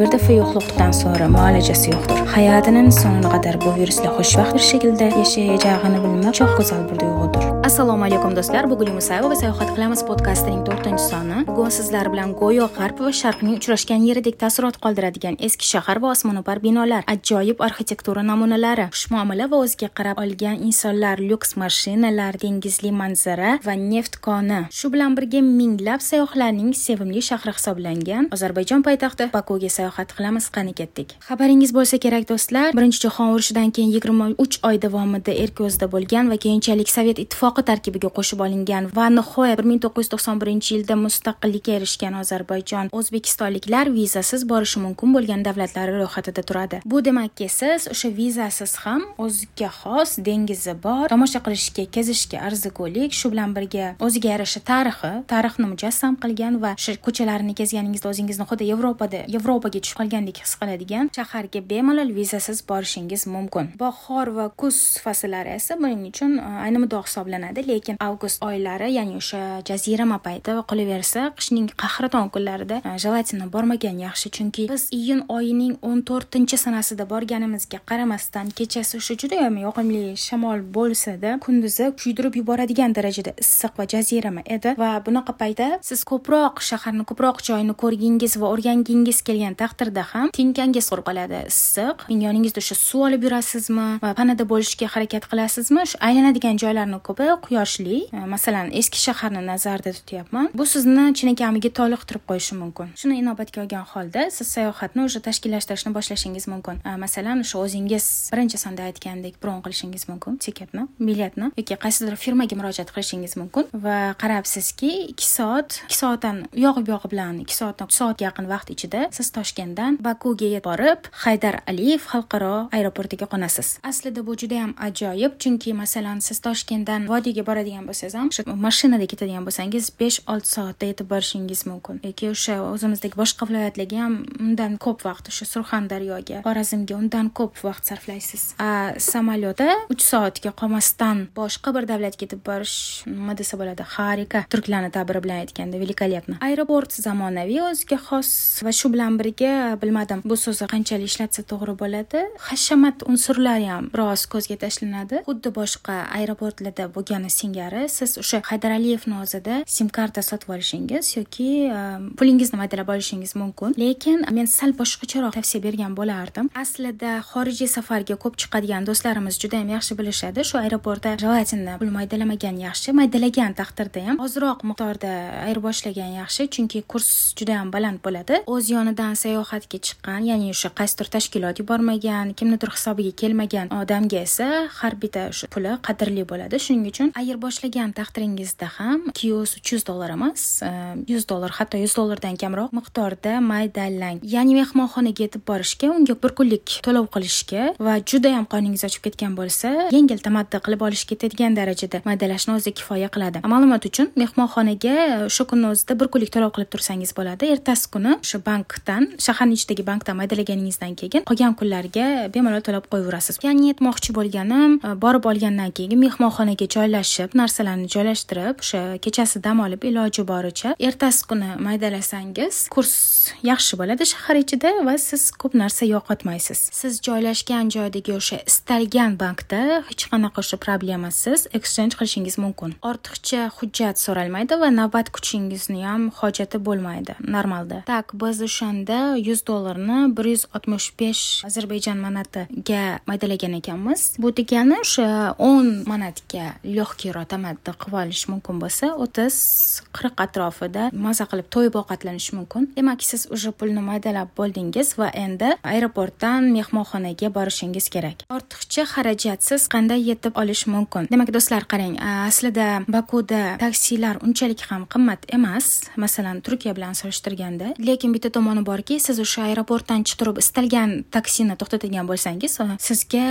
bir dəfə yoxluqdan sonra müalicəsi yoxdur. Həyatının sonuna qədər bu virusla xoşbəxt bir şəkildə yaşayacağını bilmək çox gözəl bir duyğudur. Assalomu alaykum do'stlar. Bugun musayeva va sayohat qilamiz podkastining to'rtinchi soni. Bugun sizlar bilan go'yo g'arb va sharqning uchrashgan yeridek taassurot qoldiradigan eski shahar va osmono'par binolar ajoyib arxitektura namunalari xushmuomala va o'ziga qarab olgan insonlar lyuks mashinalar dengizli manzara va neft koni. Shu bilan birga minglab sayyohlarning sevimli shahri hisoblangan ozarbayjon poytaxti bakuga sayohat qilamiz qani ketdik. Xabaringiz bo'lsa kerak do'stlar. Birinchi jahon urushidan keyin yigirma uch oy davomida erk bo'lgan va keyinchalik sovet ittifoqi tarkibiga qo'shib olingan va nihoyat bir ming to'qqiz yuz to'qson birinchi yilda mustaqillikka erishgan ozarbayjon o'zbekistonliklar vizasiz borishi mumkin bo'lgan davlatlari ro'yxatida turadi. Bu demakki siz o'sha vizasiz ham o'ziga xos dengizi bor tomosha qilishga kezishga arzigulik shu bilan birga o'ziga yarasha tarixi tarixni mujassam qilgan va o'sha ko'chalarni kezganingizda o'zingizni xuddi yevropada yevropaga tushib qolgandek his qiladigan shaharga bemalol vizasiz borishingiz mumkin. Bahor va kuz fasllari esa buning uchun e, ayni muddao hisoblanadi lekin avgust oylari ya'ni o'sha jazirama payti va qolaversa qishning qahraton kunlarida e, желательно bormagan yaxshi. Chunki biz iyun oyining o'n to'rtinchi sanasida borganimizga qaramasdan kechasi o'sha judayam yoqimli shamol bo'lsada kunduzi kuydirib yuboradigan darajada issiq va jazirama edi. Va bunaqa paytda siz ko'proq shaharni ko'proq joyini ko'rgingiz va o'rgangingiz kelgan taqdirda ham tinkangiz qurib qoladi issiq yoningizda o'sha suv olib yurasizmi va panada bo'lishga harakat qilasizmi? Shu aylanadigan joylarni ko'pi quyoshli e, masalan eski shaharni nazarda tutyapman. Bu sizni chinakamiga toliqtirib qo'yishi mumkin. Shuni inobatga olgan holda siz sayohatni уже tashkillashtirishni boshlashingiz mumkin. E, masalan o'sha o'zingiz birinchi sonda aytgandek bron qilishingiz mumkin tiketni biletni yoki qaysidir firmaga murojaat qilishingiz mumkin. Va qarabsizki ikki soat ikki soatdan u yog'i bu yog'i bilan ikki soatdan uch soatga yaqin vaqt ichida siz toshkentdan bakuga yetib borib haydar aliyev xalqaro aeroportiga qo'nasiz. Aslida bu juda yam ajoyib chunki masalan siz toshkentdan vodiyga boradigan bo'lsangiz ham o'sha mashinada ketadigan bo'lsangiz besh olti soatda yetib borishingiz mumkin. Yoki o'sha o'zimizdagi boshqa viloyatlarga ham undan ko'p vaqt o'sha surxondaryoga xorazmga undan ko'p vaqt sarflaysiz. A samolyotda uch soatga qolmasdan boshqa bir davlatga ketib borish nima desa bo'ladi xarika turklarni ta'biri bilan aytganda великолепно aeroport zamonaviy o'ziga xos va shu bilan birga bilmadim bu so'zni qanchalik ishlatsa to'g'ri bo'ladi. Hashamat unsurlari ham biroz ko'zga tashlanadi. Xuddi boshqa aeroportlarda bo'lgani singari siz o'sha haydar aliyevni o'zida sim karta sotib olishingiz yoki e, pulingizni maydalab olishingiz mumkin. Lekin men sal boshqacharoq tavsiya bergan bo'lardim. Aslida xorijiy safarga ko'p chiqadigan do'stlarimiz juda yam yaxshi bilishadi. Shu aeroportda желательно pul maydalamagan yaxshi maydalagan taqdirda ham ozroq miqdorda ayirboshlagan yaxshi chunki kurs juda yam baland bo'ladi. O'z yonidan sayohatga chiqqan ya'ni o'sha qaysidir tashkilot yubormagan kimnidir hisobiga kelmagan odamga esa har bitta o'sha puli qadrli bo'ladi. Shuning uchun ayirboshlagan taqdiringizda ham ikki yuz uch yuz dollar emas yuz dollar hatto yuz dollardan kamroq miqdorda maydalang ya'ni mehmonxonaga yetib borishga unga bir kunlik to'lov qilishga va judayam qoningiz ochib ketgan bo'lsa yengil tamaddi qilib olishga ketadigan darajada maydalashni o'zi kifoya qiladi. Ma'lumot uchun mehmonxonaga e, o'sha kunni o'zida bir kunlik to'lov qilib tursangiz bo'ladi. Ertasi kuni o'sha bankdan shaharni ichidagi bankdan maydalaganingizdan keyin qolgan kunlarga bemalol to'lab qo'yaverasiz. Ya'ni aytmoqchi bo'lganim e, borib olgandan keyin mehmonxonaga joylashib narsalarni joylashtirib o'sha kechasi dam olib iloji boricha ertasi kuni maydalasangiz kurs yaxshi bo'ladi shahar ichida va siz ko'p narsa yo'qotmaysiz. Siz joylashgan joydagi o'sha istalgan bankda hech qanaqa o'sha problemasiz exchange qilishingiz mumkin. Ortiqcha hujjat so'ralmaydi va navbat kutishingizni ham hojati bo'lmaydi normalda. Так biz o'shanda yuz dollarni bir yuz oltmish besh ozarbayjon manatiga maydalagan ekanmiz. Bu degani o'sha o'n manatga легкийroq tamaddi qilib olish mumkin bo'lsa o'ttiz qirq atrofida maza qilib to'yib ovqatlanish mumkin. Demak siz уже pulni maydalab bo'ldingiz va endi aeroportdan mehmonxonaga borishingiz kerak. Ortiqcha xarajatsiz qanday yetib olish mumkin? Demak do'stlar qarang aslida bakuda taksilar unchalik ham qimmat emas. Masalan turkiya bilan solishtirganda. Lekin bitta tomoni borki siz o'sha aeroportdan chiqib turib istalgan taksini to'xtatadigan bo'lsangiz sizga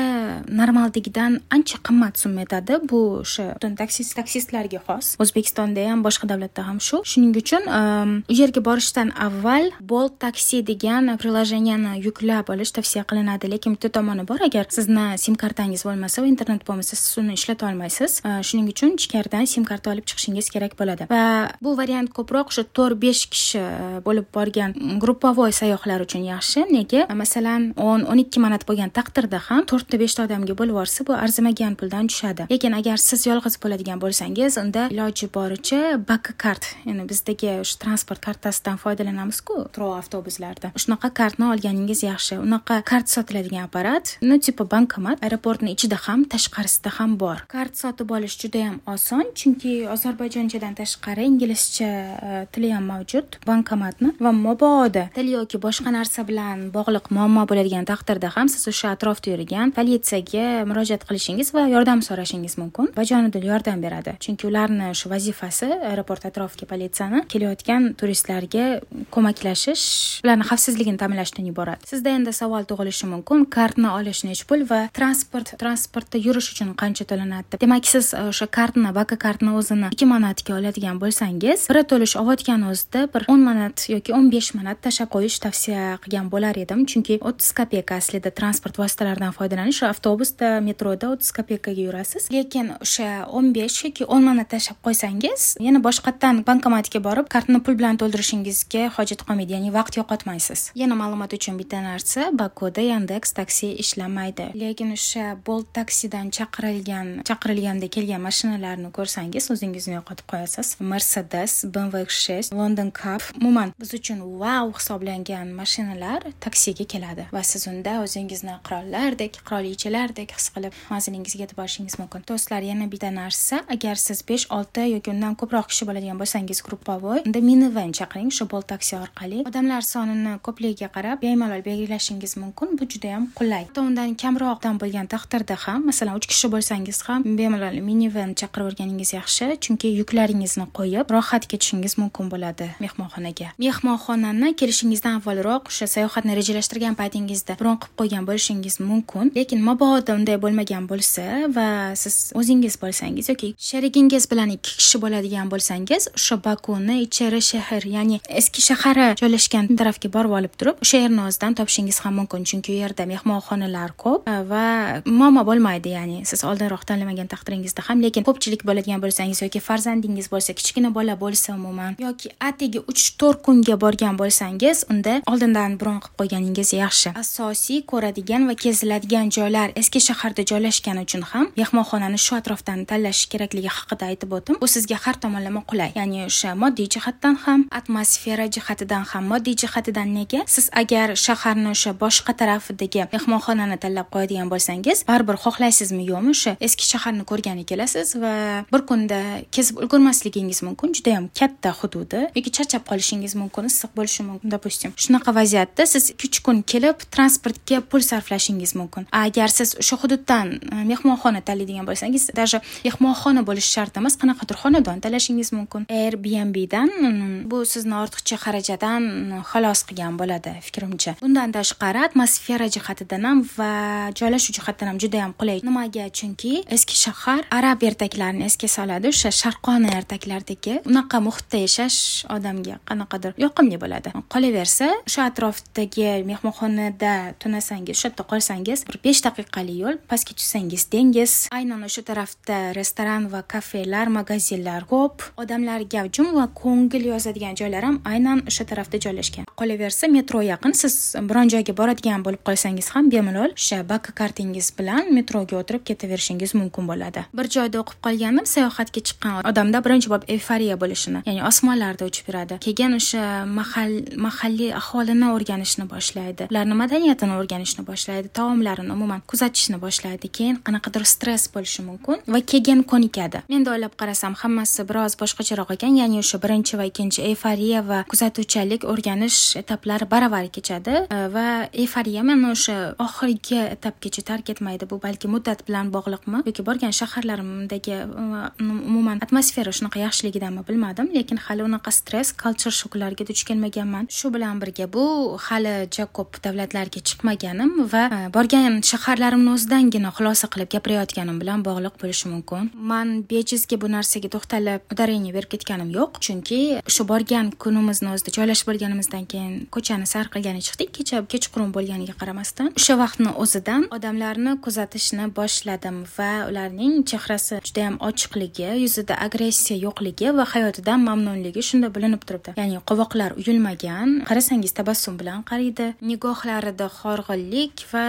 normaldagidan ancha qimmat summa etadi bu o'sha o'sha butun taksist taksistlarga xos. O'zbekistonda ham boshqa davlatda ham shu. Shuning uchun ehm, u yerga borishdan avval bolt taksi degan приложениyani yuklab olish tavsiya qilinadi. Lekin bitta tomoni bor agar sizni sim kartangiz bo'lmasa va internet bo'lmasa siz uni ishlata olmaysiz e, shuning uchun ichkaridan sim karta olib chiqishingiz kerak bo'ladi. Va bu variant ko'proq o'sha to'rt besh kishi e, bo'lib borgan групповой sayyohlar uchun yaxshi. Nega? E, masalan o'n o'n ikki manat bo'lgan taqdirda ham to'rtta beshta odamga bo'lib yuborsa bu arzimagan puldan tushadi. Lekin agar siz yolg'iz bo'ladigan bo'lsangiz unda iloji boricha bakka kart ya'ni bizdagi o'sha transport kartasidan foydalanamizku. Trov avtobuslarda. Shunaqa kartni olganingiz yaxshi. Unaqa kart sotiladigan apparat ну типа bankomat aeroportni ichida ham tashqarisida ham bor. Kart sotib olish juda yam oson chunki ozarbayjonchadan tashqari inglizcha e, tili ham mavjud. Bankomatni va mabodo til yoki boshqa narsa bilan bog'liq muammo bo'ladigan taqdirda ham siz o'sha atrofda yurgan politsiyaga murojaat qilishingiz va yordam so'rashingiz mumkin. Yanada yordam beradi. Chunki ularni shu vazifasi e, aeroport atrofiga politsiyani kelayotgan turistlarga ko'maklashish ularni xavfsizligini ta'minlashdan iborat. Sizda endi savol tug'ilishi mumkin. Kartani olish nechi pul va transport transportda yurish uchun qancha to'lanadi? Demak siz e, o'sha kartani baka kartni o'zini ikki manatga oladigan bo'lsangiz biri to'lish olayotgan o'zida bir o'n manat yoki o'n besh manat tashlab qo'yish tavsiya qilgan bo'lar edim. Chunki o'ttiz kopeyka aslida transport vositalaridan foydalanish avtobusda metroda o'ttiz kopeykaga yurasiz. Lekin o'sha o'n besh yoki o'n manat tashlab qo'ysangiz yana boshqatdan bankomatga borib kartani pul bilan to'ldirishingizga hojat qolmaydi ya'ni vaqt yo'qotmaysiz. Yana ma'lumot uchun bitta narsa bakuda yandex taksi ishlamaydi. Lekin o'sha bolt taksidan chaqirilgan chaqirilganda kelgan mashinalarni ko'rsangiz o'zingizni yo'qotib qo'yasiz. Mercedes bmw шесть london cup. Umuman biz uchun vau hisoblangan mashinalar taksiga keladi. Va siz unda o'zingizni qirollardek qirolichalardek his qilib manzilingizga yetib borishingiz mumkin. Do'stlar yana bitta narsa agar siz besh olti yoki undan ko'proq kishi bo'ladigan bo'lsangiz групповой unda minivan chaqiring shu bolt taksi orqali. Odamlar sonini ko'pligiga qarab bemalol belgilashingiz mumkin bu juda yam qulay. Hatto undan kamroqdan bo'lgan taqdirda ham masalan uch kishi bo'lsangiz ham bemalol minivan chaqirib yuborganingiz yaxshi chunki yuklaringizni qo'yib rohat ketishingiz mumkin bo'ladi mehmonxonaga. Mehmonxonani kelishingizdan avvalroq o'sha sayohatni rejalashtirgan paytingizda bron qilib qo'ygan bo'lishingiz mumkin lekin mabodo unday bo'lmagan bo'lsa va siz o'zingiz bo'lsangiz yoki sherigingiz bilan ikki kishi bo'ladigan bo'lsangiz o'sha bakuni ichari shahar ya'ni eski shahari joylashgan tarafga borib olib turib o'sha yerni o'zidan topishingiz ham mumkin. Chunki u yerda mehmonxonalar ko'p e, va muammo bo'lmaydi ya'ni siz oldinroq tanlamagan taqdiringizda ham lekin ko'pchilik bo'ladigan bo'lsangiz yoki farzandingiz bo'lsa kichkina bola bo'lsa umuman yoki atigi uch to'rt kunga borgan bo'lsangiz unda oldindan bron qilib qo'yganingiz yaxshi. Asosiy ko'radigan va keziladigan joylar eski shaharda joylashgani uchun ham mehmonxonani shu atrofda atrofdan tanlash kerakligi haqida aytib o'tdim. Bu sizga har tomonlama qulay ya'ni o'sha moddiy jihatdan ham atmosfera jihatidan ham moddiy jihatidan nega siz agar shaharni o'sha boshqa tarafidagi mehmonxonani tanlab qo'yadigan bo'lsangiz baribir xohlaysizmi yo'qmi o'sha eski shaharni ko'rgani kelasiz va bir kunda kezib ulgurmasligingiz mumkin juda yam katta hududi yoki charchab qolishingiz mumkin issiq bo'lishi mumkin. Допустим shunaqa vaziyatda siz ikki uch kun kelib transportga pul sarflashingiz mumkin. Agar siz o'sha hududdan e, mehmonxona tanlaydigan bo'lsangiz даже mehmonxona bo'lishi shart emas qanaqadir xonadon tanlashingiz mumkin. Airbnbdan mm, bu sizni ortiqcha xarajatdan mm, xalos qilgan bo'ladi fikrimcha. Bundan tashqari atmosfera jihatidan ham va joylashuv jihatidan ham juda yam qulay. Nimaga? Chunki eski shahar arab ertaklarini esga soladi o'sha sharqona ertaklardagi unaqa muhitda yashash odamga qanaqadir yoqimli bo'ladi. Qolaversa o'sha atrofdagi mehmonxonada tunasangiz o'sha yerda qolsangiz bir besh daqiqalik yo'l pastga tushsangiz dengiz. Aynan o'sha tarafda restoran va kafelar magazinlar ko'p odamlar gavjum va ko'ngil yozadigan joylar ham aynan o'sha tarafda joylashgan. Qolaversa metro yaqin siz biron joyga boradigan bo'lib qolsangiz ham bemalol o'sha baka kartingiz bilan metroga o'tirib ketaverishingiz mumkin bo'ladi. Bir joyda o'qib qolgandim sayohatga chiqqan odamda birinchi bo'lib eyforiya bo'lishini ya'ni osmonlarda uchib yuradi. Keyin o'sha mahall mahalliy aholini o'rganishni boshlaydi ularni madaniyatini o'rganishni boshlaydi taomlarini umuman kuzatishni boshlaydi. Keyin qanaqadir stress bo'lishi mumkin va keyin ko'nikadi menda o'ylab qarasam hammasi biroz boshqacharoq ekan ya'ni o'sha birinchi va ikkinchi eyforiya va kuzatuvchanlik o'rganish etaplari baravar kechadi. E, va eyforiya meni o'sha oxirgi etapgacha tark etmaydi bu balki muddat bilan bog'liqmi? Yoki borgan shaharlarimdagi e, umuman atmosfera shunaqa yaxshiligidanmi bilmadim lekin hali unaqa stress culture shoklarga duch kelmaganman. Shu bilan birga bu hali juda ko'p davlatlarga chiqmaganim va e, borgan shaharlarimni o'zidangina xulosa qilib gapirayotganim bilan bog'liq bo'lishi mumkin. Man bejizga bu narsaga to'xtalib ударение berib ketganim yo'q. Chunki o'sha borgan kunimizni o'zida joylashib bo'lganimizdan keyin ko'chani sayr qilgani chiqdik kecha kechqurun bo'lganiga qaramasdan o'sha vaqtni o'zidan odamlarni kuzatishni boshladim va ularning chehrasi judayam ochiqligi yuzida agressiya yo'qligi va hayotidan mamnunligi shunda bilinib turibdi. Ya'ni qovoqlar uyulmagan qarasangiz tabassum bilan qaraydi nigohlarida horg'inlik va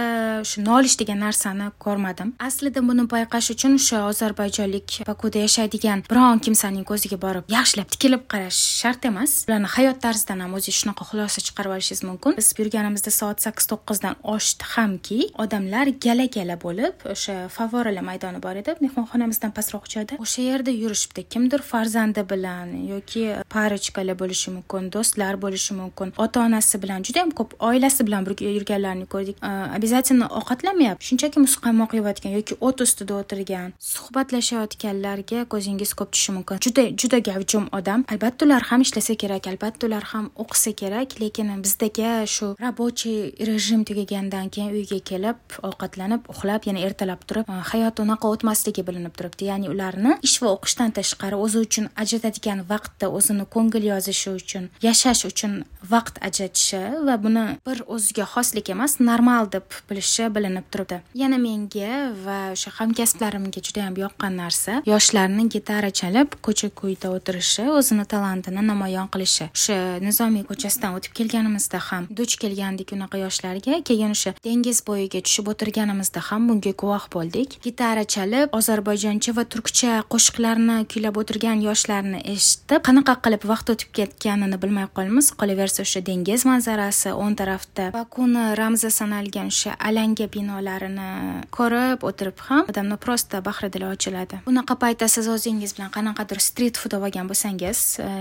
shu nolish degan narsani ko'rmadim. Aslida buni payqash uchun o'sha ozarbayjonlik bokuda yashaydigan biron kimsaning ko'ziga borib yaxshilab tikilib qarash shart emas. Ularni hayot tarzidan ham o'zingiz shunaqa xulosa chiqarib olishingiz mumkin. Biz yurganimizda soat sakkiz to'qqizdan oshdi hamki odamlar gala gala bo'lib o'sha favvoralar maydoni bor edi mehmonxonamizdan pastroq joyda. O'sha yerda yurishibdi. Kimdir farzandi bilan yoki parочкаlar bo'lishi mumkin do'stlar bo'lishi mumkin ota onasi bilan juda yam ko'p oilasi bilan birga yurganlarini ko'rdik. Обязательно ovqatlanmayapti shunchaki muzqaymoq yeyotgan yoki o't ustida o'tirgan suhbatlashayotganlarga ko'zingiz ko'p tushishi mumkin. Juda juda gavjum odam. Albatta ular ham ishlasa kerak albatta ular ham o'qisa kerak lekin bizdagi shu рабочий rejim tugagandan keyin uyga kelib ovqatlanib uxlab yana ertalab turib e, hayot unaqa o'tmasligi bilinib turibdi. Ya'ni ularni ish va o'qishdan tashqari o'zi uchun ajratadigan vaqtda o'zini ko'ngil yozishi uchun yashash uchun vaqt ajratishi va buni bir o'ziga xoslik emas normal deb bilishi bilinib turibdi. Yana menga va o'sha hamkasblarimga juda judayam yoqqan narsa yoshlarni gitara chalib ko'cha ko'yda o'tirishi o'zini talantini namoyon qilishi. O'sha nizomiy ko'chasidan o'tib kelganimizda ham duch kelgandik unaqa yoshlarga keyin o'sha dengiz bo'yiga tushib o'tirganimizda ham bunga guvoh bo'ldik. Gitara chalib ozarbayjoncha va turkcha qo'shiqlarni kuylab o'tirgan yoshlarni eshitib qanaqa qilib vaqt o'tib ketganini bilmay qolamiz. Qolaversa o'sha dengiz manzarasi o'ng tarafda bakuni ramzi sanalgan o'sha alanga binolarini ko'rib o'tirib ham odamni просто bahri dili ochiladi. Bunaqa paytda siz o'zingiz bilan qanaqadir street food olgan bo'lsangiz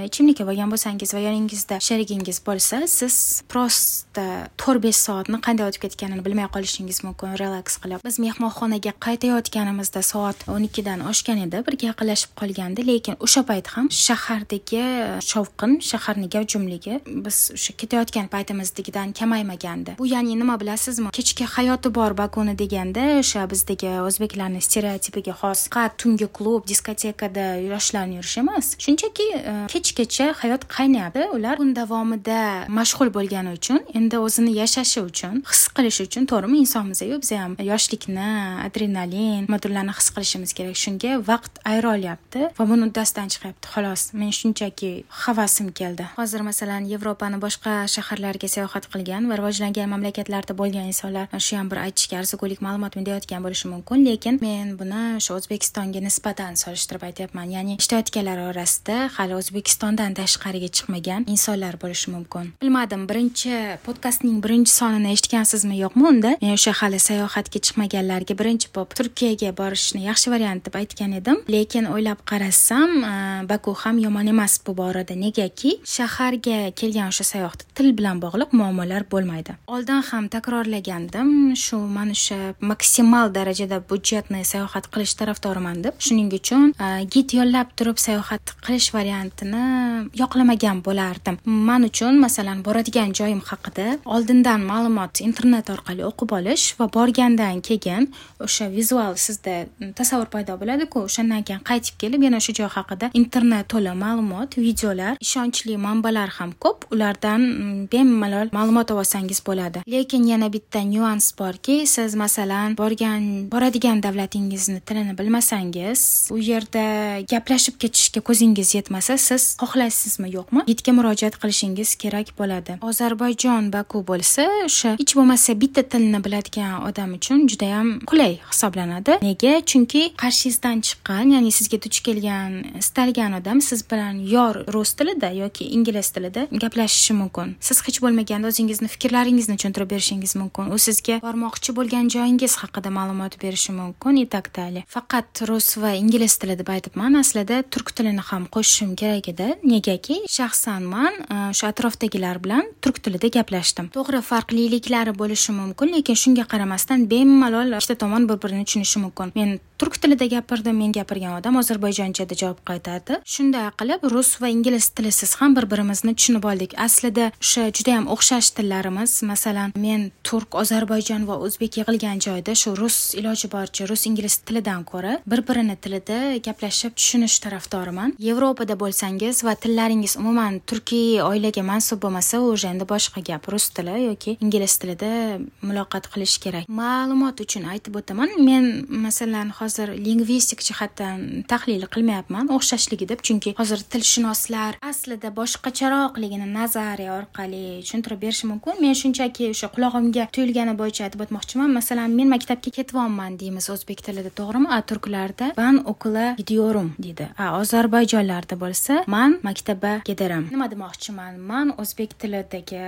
ichimlik ichimlik olgan bo'lsangiz va yoningizda sherigingiz bo'lsa siz просто to'rt besh soatni qanday o'tib ketganini bilmay qolishingiz mumkin relaks qilib. Biz mehmonxonaga qaytayotganimizda soat o'n ikkidan oshgan edi birga yaqinlashib qolgandi lekin o'sha payt ham shahardagi e, shovqin shaharni gavjumligi biz o'sha ketayotgan paytimizdagidan kamaymagandi. Bu ya'ni nima bilasizmi kechki hayoti bor bakuni deganda o'sha bizdagi o'zbeklarni stereotipiga xos faqat tungi klub diskotekada yoshlarni yurishi emas. Shunchaki e, kechgacha hayot qaynayapti ular kun davomida mashg'ul bo'lgani uchun endi o'zini yashashi uchun his qilishi uchun to'g'rimi insonmiz-ku biz ham yoshlikni adrenalin nimadirlarni his qilishimiz kerak. Shunga vaqt ayra olyapti va buni uddasidan chiqyapti. Xolos men shunchaki havasim keldi. Hozir masalan yevropani boshqa shaharlariga sayohat qilgan va rivojlangan mamlakatlarda bo'lgan insonlar shu ham bir aytishga arzigulik ma'lumot deyotgan bo'lishi mumkin. Lekin men buni o'sha o'zbekistonga nisbatan solishtirib aytyapman. Ya'ni ishlayotganlar orasida hali o'zbekistondan tashqariga chiqmagan insonlar bo'lishi mumkin. Bilmadim birinchi podkastning birinchi sonini eshitgansizmi yo'qmi unda? Men o'sha hali sayohatga chiqmaganlarga birinchi bo'lib turkiyaga borishni yaxshi variant deb aytgan edim. Lekin o'ylab qarasam e, baku ham yomon emas bu borada. Negaki shaharga kelgan o'sha sayohatda til bilan bog'liq muammolar bo'lmaydi. Oldin ham takrorlagandim. Shu mana o'sha maksimal darajada budjetni sayohat qilish tarafdoriman deb. Shuning uchun e, git gid yollab turib sayohat qilish variantini yoqlamagan bo'lardim. Man uchun masalan boradigan joyim haqida oldindan ma'lumot internet orqali o'qib olish va borgandan keyin o'sha vizual sizda tasavvur paydo bo'ladiku o'shandan keyin qaytib kelib yana shu joy haqida internet to'la ma'lumot videolar ishonchli manbalar ham ko'p. Ulardan bemalol ma'lumot olsangiz bo'ladi. Lekin yana bitta nyuans borki siz masalan borgan boradigan davlatingizni tilini bilmasangiz u yerda gaplashib ketishga ko'zingiz yetmasa siz xohlaysizmi yo'qmi? Gidga murojaat qilishingiz kerak bo'ladi. Ozarbayjon baku bo'lsa o'sha hech bo'lmasa bitta tilni biladigan odam uchun judayam qulay hisoblanadi. Nega? Chunki qarshingizdan chiqqan ya'ni sizga duch kelgan istalgan odam siz bilan yo rus tilida yoki ingliz tilida gaplashishi mumkin. Siz hech bo'lmaganda o'zingizni fikrlaringizni tushuntirib berishingiz mumkin. U sizga bormoqchi bo'lgan joyingiz haqida ma'lumot berishi mumkin и так далее faqat rus va ingliz tili deb aytibman. Aslida turk tilini ham qo'shishim kerak edi. Negaki shaxsan man e, o'sha atrofdagilar bilan turk tilida gaplashdim. To'g'ri farqliliklari bo'lishi mumkin lekin shunga qaramasdan bemalol ikkita tomon bir birini tushunishi mumkin. Men turk tilida gapirdim men gapirgan odam ozarbayjonchada javob qaytardi. Shunday qilib rus va ingliz tilisiz ham bir birimizni tushunib oldik. Aslida o'sha judayam o'xshash tillarimiz masalan men turk ozarbayjon va o'zbek yig'ilgan joyda shu rus iloji boricha rus ingliz tilidan so'zlashishdan ko'ra bir birini tilida gaplashib tushunish tarafdoriman. Yevropada bo'lsangiz va tillaringiz umuman turkiy oilaga mansub bo'lmasa уже endi boshqa gap rus tili yoki ingliz tilida muloqot qilish kerak. Ma'lumot uchun aytib o'taman men masalan hozir lingvistik jihatdan tahlil qilmayapman o'xshashligi deb chunki hozir tilshunoslar aslida boshqacharoqligini nazariya orqali tushuntirib berishi mumkin. Men shunchaki o'sha qulog'imga tuyulgani bo'yicha aytib o'tmoqchiman. Masalan men maktabga ketyapman deymiz o'zbek tilida to'g'rimi? A turklarda van okula gidiyorum deydi. A ozarbayjonlarda bo'lsa man maktabga kedaram nima demoqchiman? Man o'zbek tilidagi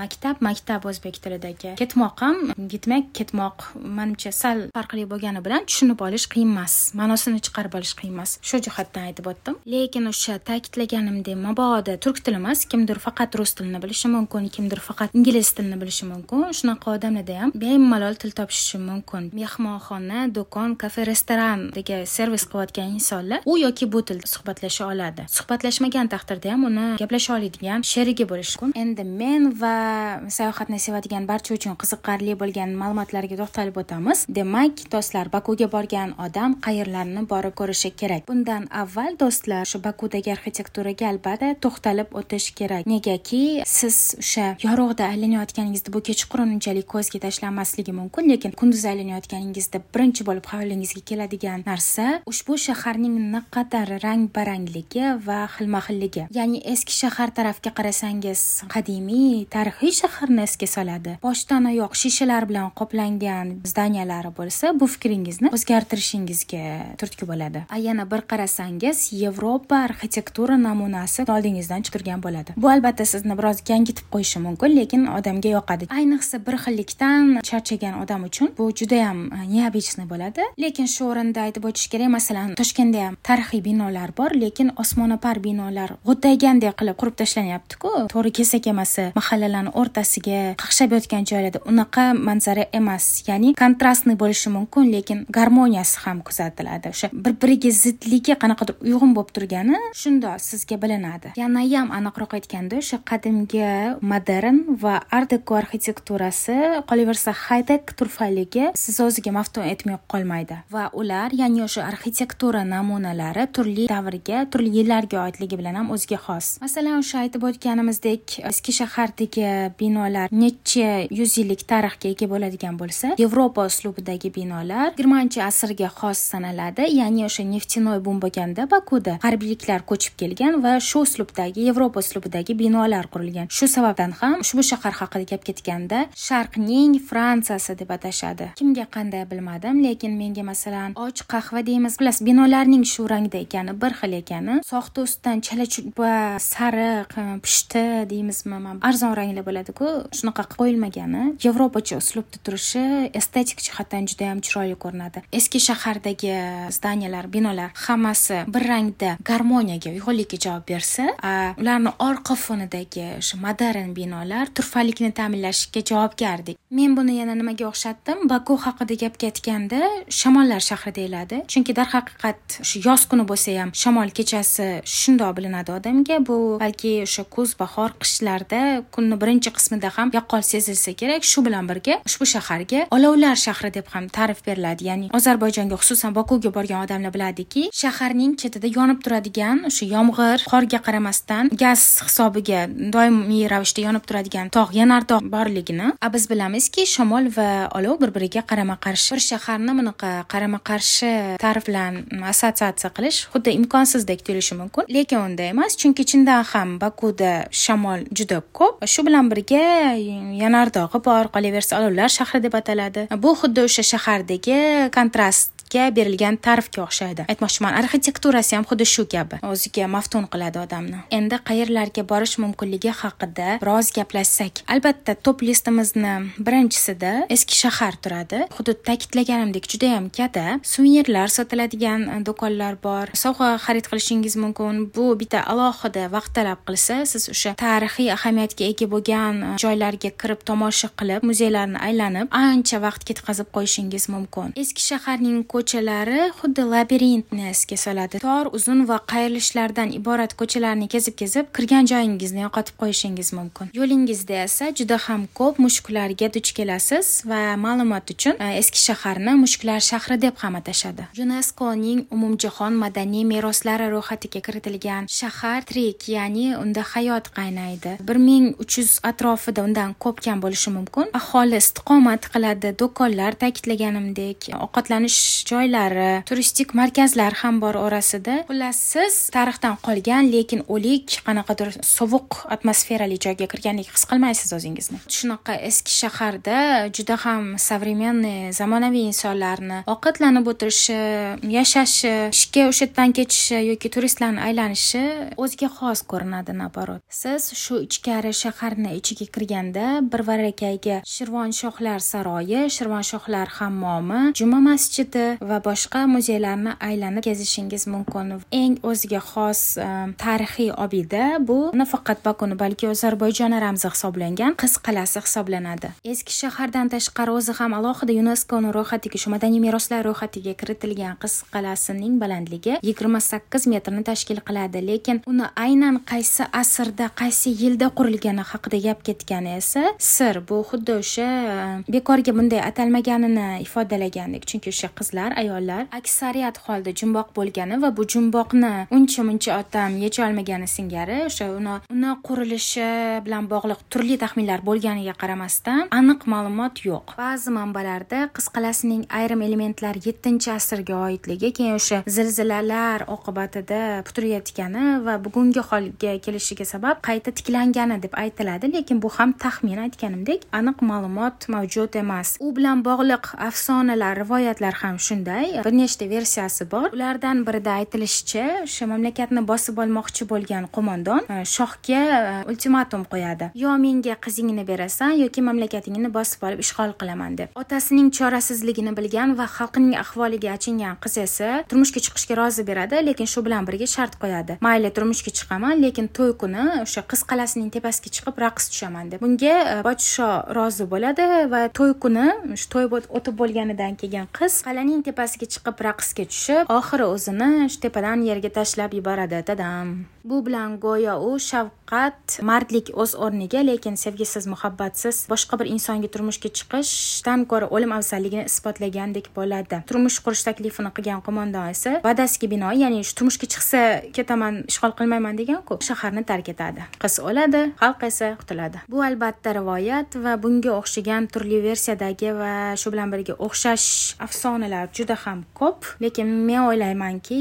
maktab maktab o'zbek tilidagi. Ketmoq ham gitmak ketmoq. Manimcha sal farqli bo'lgani bilan tushunib olish qiyin emas. Ma'nosini chiqarib olish qiyin emas. Shu jihatdan aytib o'tdim. Lekin o'sha ta'kidlaganimdek mabodo turk tili emas kimdir faqat rus tilini bilishi mumkin kimdir faqat ingliz tilini bilishi mumkin. Shunaqa odamlarda ham bemalol til topishishi mumkin. Mehmonxona do'kon kafe restorandagi servis qilayotgan insonlar u yoki bu tilda suhbatlasha oladi. Suhbatlashmagan taqdirda ham uni gaplasha oladigan sherigi bo'lishi mumkin. Endi men va sayohatni sevadigan barcha uchun qiziqarli bo'lgan ma'lumotlarga to'xtalib o'tamiz. Demak do'stlar bakuga borgan odam qayerlarni borib ko'rishi kerak? Bundan avval do'stlar shu bakudagi arxitekturaga albatta to'xtalib o'tish kerak. Negaki siz o'sha yorug'da aylanayotganingizda bu kechqurun unchalik ko'zga tashlanmasligi mumkin lekin kunduz aylanayotganingizda birinchi bo'lib xayolingizga keladigan narsa ushbu shaharning naqadar rang barangligi va xilma xilligi ya'ni eski shahar tarafga qarasangiz qadimiy tarixiy shaharni esga soladi. Boshdan oyoq shishalar bilan qoplangan zdaniyalari bo'lsa bu fikringizni o'zgartirishingizga turtki bo'ladi. A yana bir qarasangiz yevropa arxitektura namunasi oldingizdan chiqib turgan bo'ladi. Bu albatta sizni biroz gangitib qo'yishi mumkin lekin odamga yoqadi. Ayniqsa bir xillikdan charchagan odam uchun bu judayam e, необычный bo'ladi. Lekin shu o'rinda aytib o'tish kerak. Masalan toshkentda ham tarixiy binolar bor lekin osmono'par binolar g'o'ddagandek qilib qurib tashlanyaptiku. To'g'ri kesak emasi mahallalarni o'rtasiga qaqshab yotgan joylarda unaqa manzara emas. Ya'ni kontrastniy bo'lishi mumkin lekin garmoniyasi ham kuzatiladi. O'sha bir biriga zidligi qanaqadir uyg'un bo'lib turgani shundoq sizga bilinadi. Yana ham aniqroq aytganda o'sha qadimgi modern va art deko arxitekturasi qolaversa haytek turfaligi siz o'ziga maftun etmay qolmaydi. Va ular ya'ni o'sha arxitektura namunalari turli davrga turli yillarga oidligi bilan ham o'ziga xos. Masalan o'sha aytib o'tganimizdek eski shahardagi binolar necha yuz yillik tarixga ega bo'ladigan bo'lsa yevropa uslubidagi binolar yigirmanchi asrga xos sanaladi. Ya'ni o'sha neftinoy bum bo'lganda bakuda harbiyliklar ko'chib kelgan va shu uslubdagi yevropa uslubidagi binolar qurilgan. Shu sababdan ham ushbu shahar haqida gap ketganda sharqning fransiyasi deb atashadi. Kimga qanday bilmadim lekin menga masalan och qahva deymiz. Bilasiz binolarning shu rangda ekani bir xil ekani. Soxta ustidan chala chupa sariq e, pushti deymizmi arzon ranglar bo'ladiku. Shunaqa qilib qo'yilmagani. Yevropacha uslubda turishi estetik jihatdan juda yam chiroyli ko'rinadi. Eski shahardagi zdaniyalar binolar hammasi bir rangda garmoniyaga uyg'unlikka javob bersa ularni orqa fonidagi o'sha modern binolar turfalikni ta'minlashga javobgardek men buni yana nimaga o'xshatdim? Baku haqida gap ketganda shamollar shahri deyiladi. Chunki darhaqiqat shu yoz kuni bo'lsa ham shamol kechasi shundoq bilinadi odamga. Bu balki o'sha kuz bahor qishlarda kunni birinchi qismida ham yaqqol sezilsa kerak. Shu bilan birga ushbu shaharga olovlar shahri deb ham ta'rif beriladi. Ya'ni ozarbayjonga xususan bokuga borgan odamlar biladiki shaharning chetida yonib turadigan o'sha yomg'ir qorga qaramasdan gaz hisobiga doimiy ravishda yonib turadigan tog' yanardog' borligini a biz bilamizki shamol va olov bir biriga qarama qarshi bir shaharni bunaqa qarama qarshi ta'rif bilan mm, assotsiatsiya qilish xuddi imkonsizdek tuyulishi mumkin. Lekin unday emas chunki chindan ham bakuda shamol juda ko'p. Shu bilan birga yanardog'i bor qolaversa olovlar shahri deb ataladi. Bu xuddi o'sha shahardagi kontrast ga berilgan ta'rifga o'xshaydi. Aytmoqchiman arxitekturasi ham xuddi shu kabi. O'ziga maftun qiladi odamni. Endi qayerlarga borish mumkinligi haqida biroz gaplashsak. Albatta top listimizni birinchisida eski shahar turadi. Hudud ta'kidlaganimdek judayam katta suvenirlar sotiladigan do'konlar bor. Sovg'a xarid qilishingiz mumkin. Bu bitta alohida vaqt talab qilsa siz o'sha tarixiy ahamiyatga ega bo'lgan joylarga kirib tomosha qilib muzeylarni aylanib ancha vaqt ketkazib qo'yishingiz mumkin. Eski shaharning ko'chalari xuddi labirintni esga soladi. Tor uzun va qayrilishlardan iborat ko'chalarni kezib kezib kirgan joyingizni yo'qotib qo'yishingiz mumkin. Yo'lingizda esa juda ham ko'p mushuklarga duch kelasiz va ma'lumot uchun e, eski shaharni mushuklar shahri deb ham atashadi. Yuneskoning umumjahon madaniy meroslari ro'yxatiga kiritilgan shahar tirik ya'ni unda hayot qaynaydi. Bir ming uch yuz atrofida undan ko'p kam bo'lishi mumkin. Aholi istiqomat qiladi do'konlar ta'kidlaganimdek ovqatlanish joylari turistik markazlar ham bor orasida. Xullas siz tarixdan qolgan lekin o'lik qanaqadir sovuq atmosferali joyga kirgandek his qilmaysiz o'zingizni. Shunaqa eski shaharda juda ham современный zamonaviy insonlarni ovqatlanib o'tirishi yashashi ishga o'sha yerdan ketishi yoki turistlarni aylanishi o'ziga xos ko'rinadi наоборот siz shu ichkari shaharni ichiga kirganda bir barakayga shirvonshohlar saroyi shirvonshohlar hammomi juma masjidi va boshqa muzeylarni aylanib kezishingiz mumkin. Eng o'ziga xos ehm, tarixiy obida bu nafaqat bakuni balki ozarbayjon ramzi hisoblangan qiz qal'asi hisoblanadi. Eski shahardan tashqari o'zi ham alohida yuneskoning ro'yxatiga shu madaniy meroslar ro'yxatiga kiritilgan qiz qal'asining balandligi yigirma sakkiz metrni tashkil qiladi. Lekin uni aynan qaysi asrda qaysi yilda qurilgani haqida gap ketgani esa sir. Bu xuddi o'sha ehm, bekorga bunday atalmaganini ifodalagandek. Chunki o'sha qizlar ayollar aksariyat holda jumboq bo'lgani va bu jumboqni uncha muncha otam yecholmagani singari o'sha uni uni qurilishi bilan bog'liq turli taxminlar bo'lganiga qaramasdan aniq ma'lumot yo'q. Ba'zi manbalarda qiz qal'asining ayrim elementlari yettinchi asrga oidligi keyin o'sha zilzilalar oqibatida putrayotgani va bugungi holga kelishiga sabab qayta tiklangani deb aytiladi lekin bu ham taxmin aytganimdek aniq ma'lumot mavjud emas. U bilan bog'liq afsonalar rivoyatlar ham shunday. Bir nechta versiyasi bor. Ulardan birida aytilishicha o'sha mamlakatni bosib olmoqchi bo'lgan qo'mondon e, shohga e, ultimatum qo'yadi. Yo menga qizingni berasan yoki mamlakatingni bosib olib ishg'ol qilaman deb. Otasining chorasizligini bilgan va xalqining ahvoliga achingan qiz esa turmushga chiqishga rozi beradi lekin shu bilan birga shart qo'yadi. Mayli turmushga chiqaman lekin to'y kuni o'sha qiz qal'asining tepasiga chiqib raqs tushaman deb. Bunga e, podsho rozi bo'ladi va to'y kuni shu to'y o'tib bo'lganidan keyin qiz qal'aning tepasiga chiqib raqsga tushib oxiri o'zini shu tepadan yerga tashlab yuboradi dadam. Bu bilan go'yo u shafqat mardlik o'z o'rniga lekin sevgisiz muhabbatsiz boshqa bir insonga turmushga chiqishdan ko'ra o'lim afzalligini isbotlagandek bo'ladi. Turmush qurish taklifini qilgan qo'mondon esa va'dasiga binoan ya'ni shu turmushga chiqsa ketaman ishg'ol qilmayman deganku shaharni tark etadi. Qiz o'ladi xalq esa qutuladi. Bu albatta rivoyat va bunga o'xshagan turli versiyadagi va shu bilan birga o'xshash afsonalar juda ham ko'p. Lekin men o'ylaymanki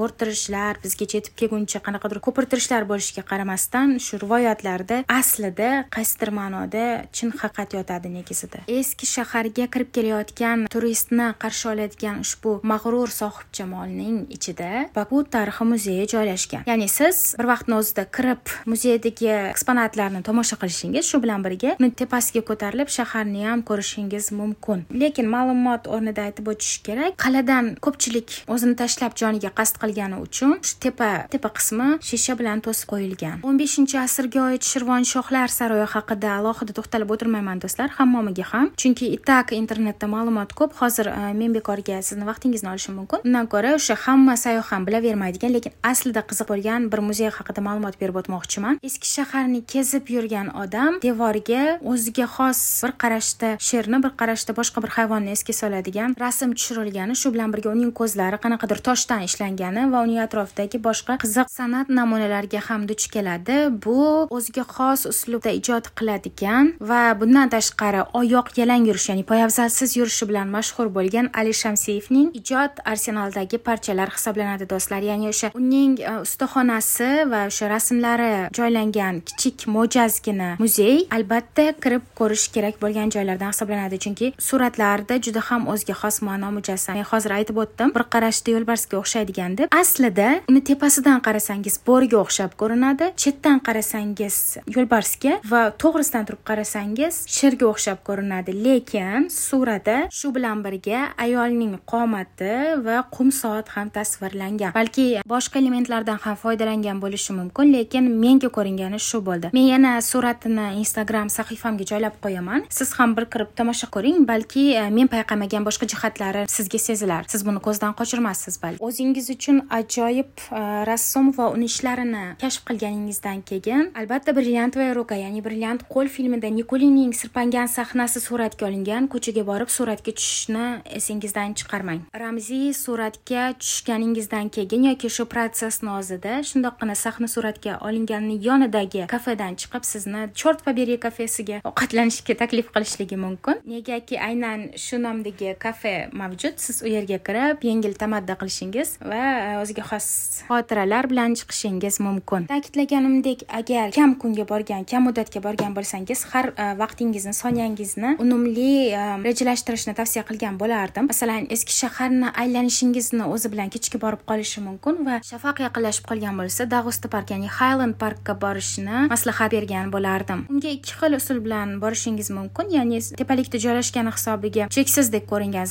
bo'rttirishlar bizga yetib kelguncha qanaqadir ko'pirtirishlar bo'lishiga qaramasdan shu rivoyatlarda aslida qaysidir ma'noda chin haqiqat yotadi negizida. Eski shaharga kirib kelayotgan turistni qarshi oladigan ushbu mag'rur sohibjamolning ichida baku tarixi muzeyi joylashgan. Ya'ni siz bir vaqtni o'zida kirib muzeydagi eksponatlarni tomosha qilishingiz shu bilan birga uni tepasiga ko'tarilib shaharni ham ko'rishingiz mumkin. Lekin ma'lumot o'rnida aytib o'tish kerak qal'adan ko'pchilik o'zini tashlab joniga qasd qilgani uchun shu tepa tepa qismi shisha bilan to'sib qo'yilgan. o'n beshinchi asrga oid shirvonshohlar saroyi haqida alohida to'xtalib o'tirmayman do'stlar hammomiga ham. Chunki и так internetda ma'lumot ko'p. Hozir e, men bekorga sizni vaqtingizni olishim mumkin. Undan ko'ra o'sha hamma sayyoh ham bilavermaydigan lekin aslida qiziq bo'lgan bir muzey haqida ma'lumot berib o'tmoqchiman. Eski shaharni kezib yurgan odam devoriga o'ziga xos bir qarashda sherni bir qarashda boshqa bir hayvonni esga soladigan rasm tushirilgani shu bilan birga uning ko'zlari qanaqadir toshdan ishlangani va uning atrofidagi boshqa qiziq san'at namunalarga ham duch keladi. Bu o'ziga xos uslubda ijod qiladigan va bundan tashqari oyoq yalang yurish ya'ni poyabzalsiz yurishi bilan mashhur bo'lgan ali shamsiyevning ijod arsenalidagi parchalar hisoblanadi do'stlar. Ya'ni o'sha uning e, ustaxonasi va o'sha rasmlari joylangan kichik mo'jazgina muzey albatta kirib ko'rish kerak bo'lgan joylardan hisoblanadi. Chunki suratlarda juda ham o'ziga xos ma'no mujassam men hozir aytib o'tdim. Bir qarashda yo'lbarsga o'xshaydigan deb. Aslida uni tepasidan qarasangiz bo'riga o'xshab ko'rinadi chetdan qarasangiz yo'lbarsga va to'g'risidan turib qarasangiz sherga o'xshab ko'rinadi. Lekin surada shu bilan birga ayolning qomati va qum soat ham tasvirlangan. Balki boshqa elementlardan ham foydalangan bo'lishi mumkin lekin menga ko'ringani shu bo'ldi. Men yana suratini instagram sahifamga joylab qo'yaman. Siz ham bir kirib tomosha ko'ring balki e, men payqamagan boshqa jihatlari sizga sezilar. Siz buni ko'zdan qochirmassiz balki. O'zingiz uchun ajoyib e, rassom va uni ishlarini kashf qilganingizdan keyin albatta brilliantovая ruka ya'ni brilliant qo'l filmida nikolining sirpangan sahnasi suratga olingan ko'chaga borib suratga tushishni esingizdan chiqarmang. Ramziy suratga tushganingizdan keyin yoki shu protsessni o'zida shundoqqina sahna suratga olinganini yonidagi kafedan chiqib sizni chort побери kafesiga ovqatlanishga taklif qilishligi mumkin. Negaki aynan shu nomdagi kafe mavjud. Siz u yerga kirib yengil tamadda qilishingiz va e, o'ziga xos xotiralar bilan chiqishingiz mumkin. Ta'kidlaganimdek agar kam kunga borgan kam muddatga borgan bo'lsangiz har e, vaqtingizni soniyangizni unumli e, rejalashtirishni tavsiya qilgan bo'lardim. Masalan eski shaharni aylanishingizni o'zi bilan kechga borib qolishi mumkin va shafaq yaqinlashib qolgan bo'lsa dagusta park ya'ni hayland parkka borishni maslahat bergan bo'lardim. Unga ikki xil usul bilan borishingiz mumkin ya'ni tepalikda joylashgani hisobiga cheksizdek ko'ringan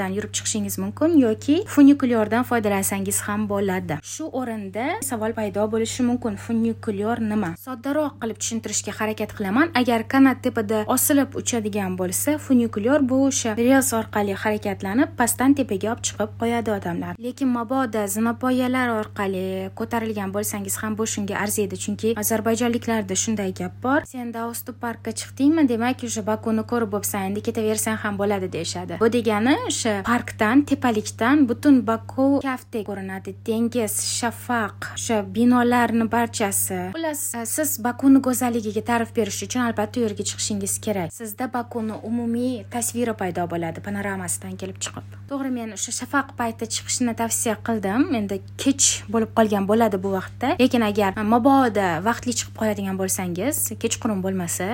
zinapoyalardan yurib chiqishingiz mumkin yoki funikulyordan foydalansangiz ham bo'ladi. Shu o'rinda savol paydo bo'lishi mumkin. Funikulyor nima? Soddaroq qilib tushuntirishga harakat qilaman. Agar kanat tepada osilib uchadigan bo'lsa funikulyor bu o'sha rels orqali harakatlanib pastdan tepaga olib chiqib qo'yadi odamlar. Lekin mabodo zinapoyalar orqali ko'tarilgan bo'lsangiz ham bu shunga arziydi. Chunki ozarbayjonliklarda shunday gap bor. Sen daustu parkka chiqdingmi? Demak уже bakuni ko'rib bo'libsan endi ketaversang ham bo'ladi deyishadi. Bu degani o'sha parkdan tepalikdan butun baku kaftdek ko'rinadi. Dengiz shafaq o'sha binolarni barchasi. Xullas e, siz bakuni go'zalligiga ta'rif berish uchun albatta u yerga chiqishingiz kerak. Sizda bakuni umumiy tasviri paydo bo'ladi panoramasidan kelib chiqib. To'g'ri men o'sha shafaq payti chiqishni tavsiya qildim. Endi kech bo'lib qolgan bo'ladi bu vaqtda. Lekin agar mabodo vaqtli chiqib qoladigan bo'lsangiz kechqurun bo'lmasa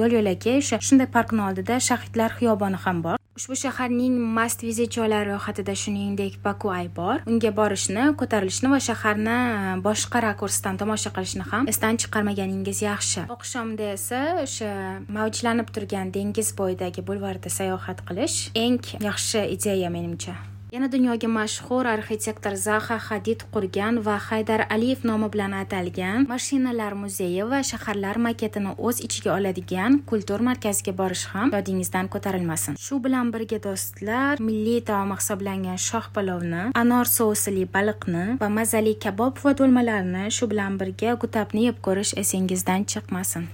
yo'l yo'lakay o'sha shunday parkni oldida shahidlar xiyoboni ham bor. Ushbu shaharning mast vizit joylari ro'yxatida shuningdek bakuay bor. Unga borishni ko'tarilishni va shaharni e, boshqa rakursdan tomosha qilishni ham esdan chiqarmaganingiz yaxshi. Oqshomda esa o'sha mavjlanib turgan dengiz bo'yidagi bulvarda sayohat qilish eng yaxshi ideya menimcha. Yana dunyoga mashhur arxitektor zaha hadid qurgan va haydar aliyev nomi bilan atalgan mashinalar muzeyi va shaharlar maketini o'z ichiga oladigan kultur markaziga borish ham yodingizdan ko'tarilmasin. Shu bilan birga do'stlar milliy taom hisoblangan shoh palovni anor sousili baliqni va mazali kabob va do'lmalarni shu bilan birga gutabni yeb ko'rish esingizdan chiqmasin.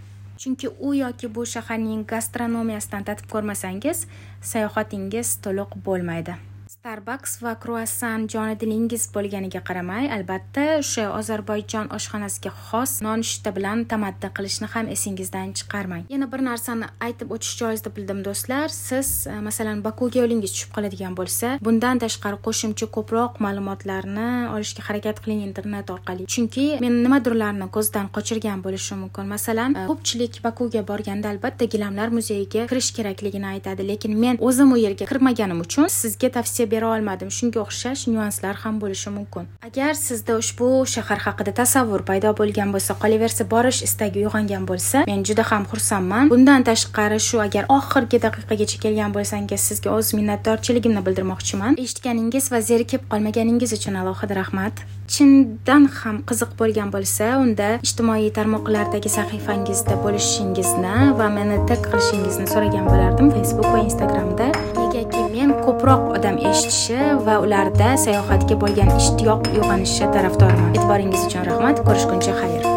Chunki u yoki bu shaharning gastronomiyasidan tatib ko'rmasangiz sayohatingiz to'liq bo'lmaydi. Starbucks va kruassan joni dilingiz bo'lganiga qaramay albatta o'sha ozarbayjon oshxonasiga xos nonushta bilan tamaddi qilishni ham esingizdan chiqarmang. Yana bir narsani aytib o'tish joiz deb bildim do'stlar. Siz e, masalan bakuga yo'lingiz tushib qoladigan bo'lsa bundan tashqari qo'shimcha ko'proq ma'lumotlarni olishga harakat qiling internet orqali. Chunki men nimadirlarni ko'zdan qochirgan bo'lishim mumkin. Masalan e, ko'pchilik bakuga borganda albatta gilamlar muzeyiga kirish kerakligini aytadi lekin men o'zim u yerga kirmaganim uchun sizga tavsiya bera olmadim. Shunga o'xshash nyuanslar ham bo'lishi mumkin. Agar sizda ushbu shahar haqida tasavvur paydo bo'lgan bo'lsa qolaversa borish istagi uyg'ongan bo'lsa men juda ham xursandman. Bundan tashqari shu agar oxirgi daqiqagacha kelgan bo'lsangiz sizga o'z minnatdorchiligimni bildirmoqchiman. Eshitganingiz va zerikib qolmaganingiz uchun alohida rahmat. Chindan ham qiziq bo'lgan bo'lsa unda ijtimoiy tarmoqlardagi sahifangizda bo'lishingizni va meni tag qilishingizni so'ragan bo'lardim facebook va instagramda. Negaki ko'proq odam eshitishi va ularda sayohatga bo'lgan ishtiyoq uyg'onishi tarafdoriman. E'tiboringiz uchun rahmat. Ko'rishguncha xayr.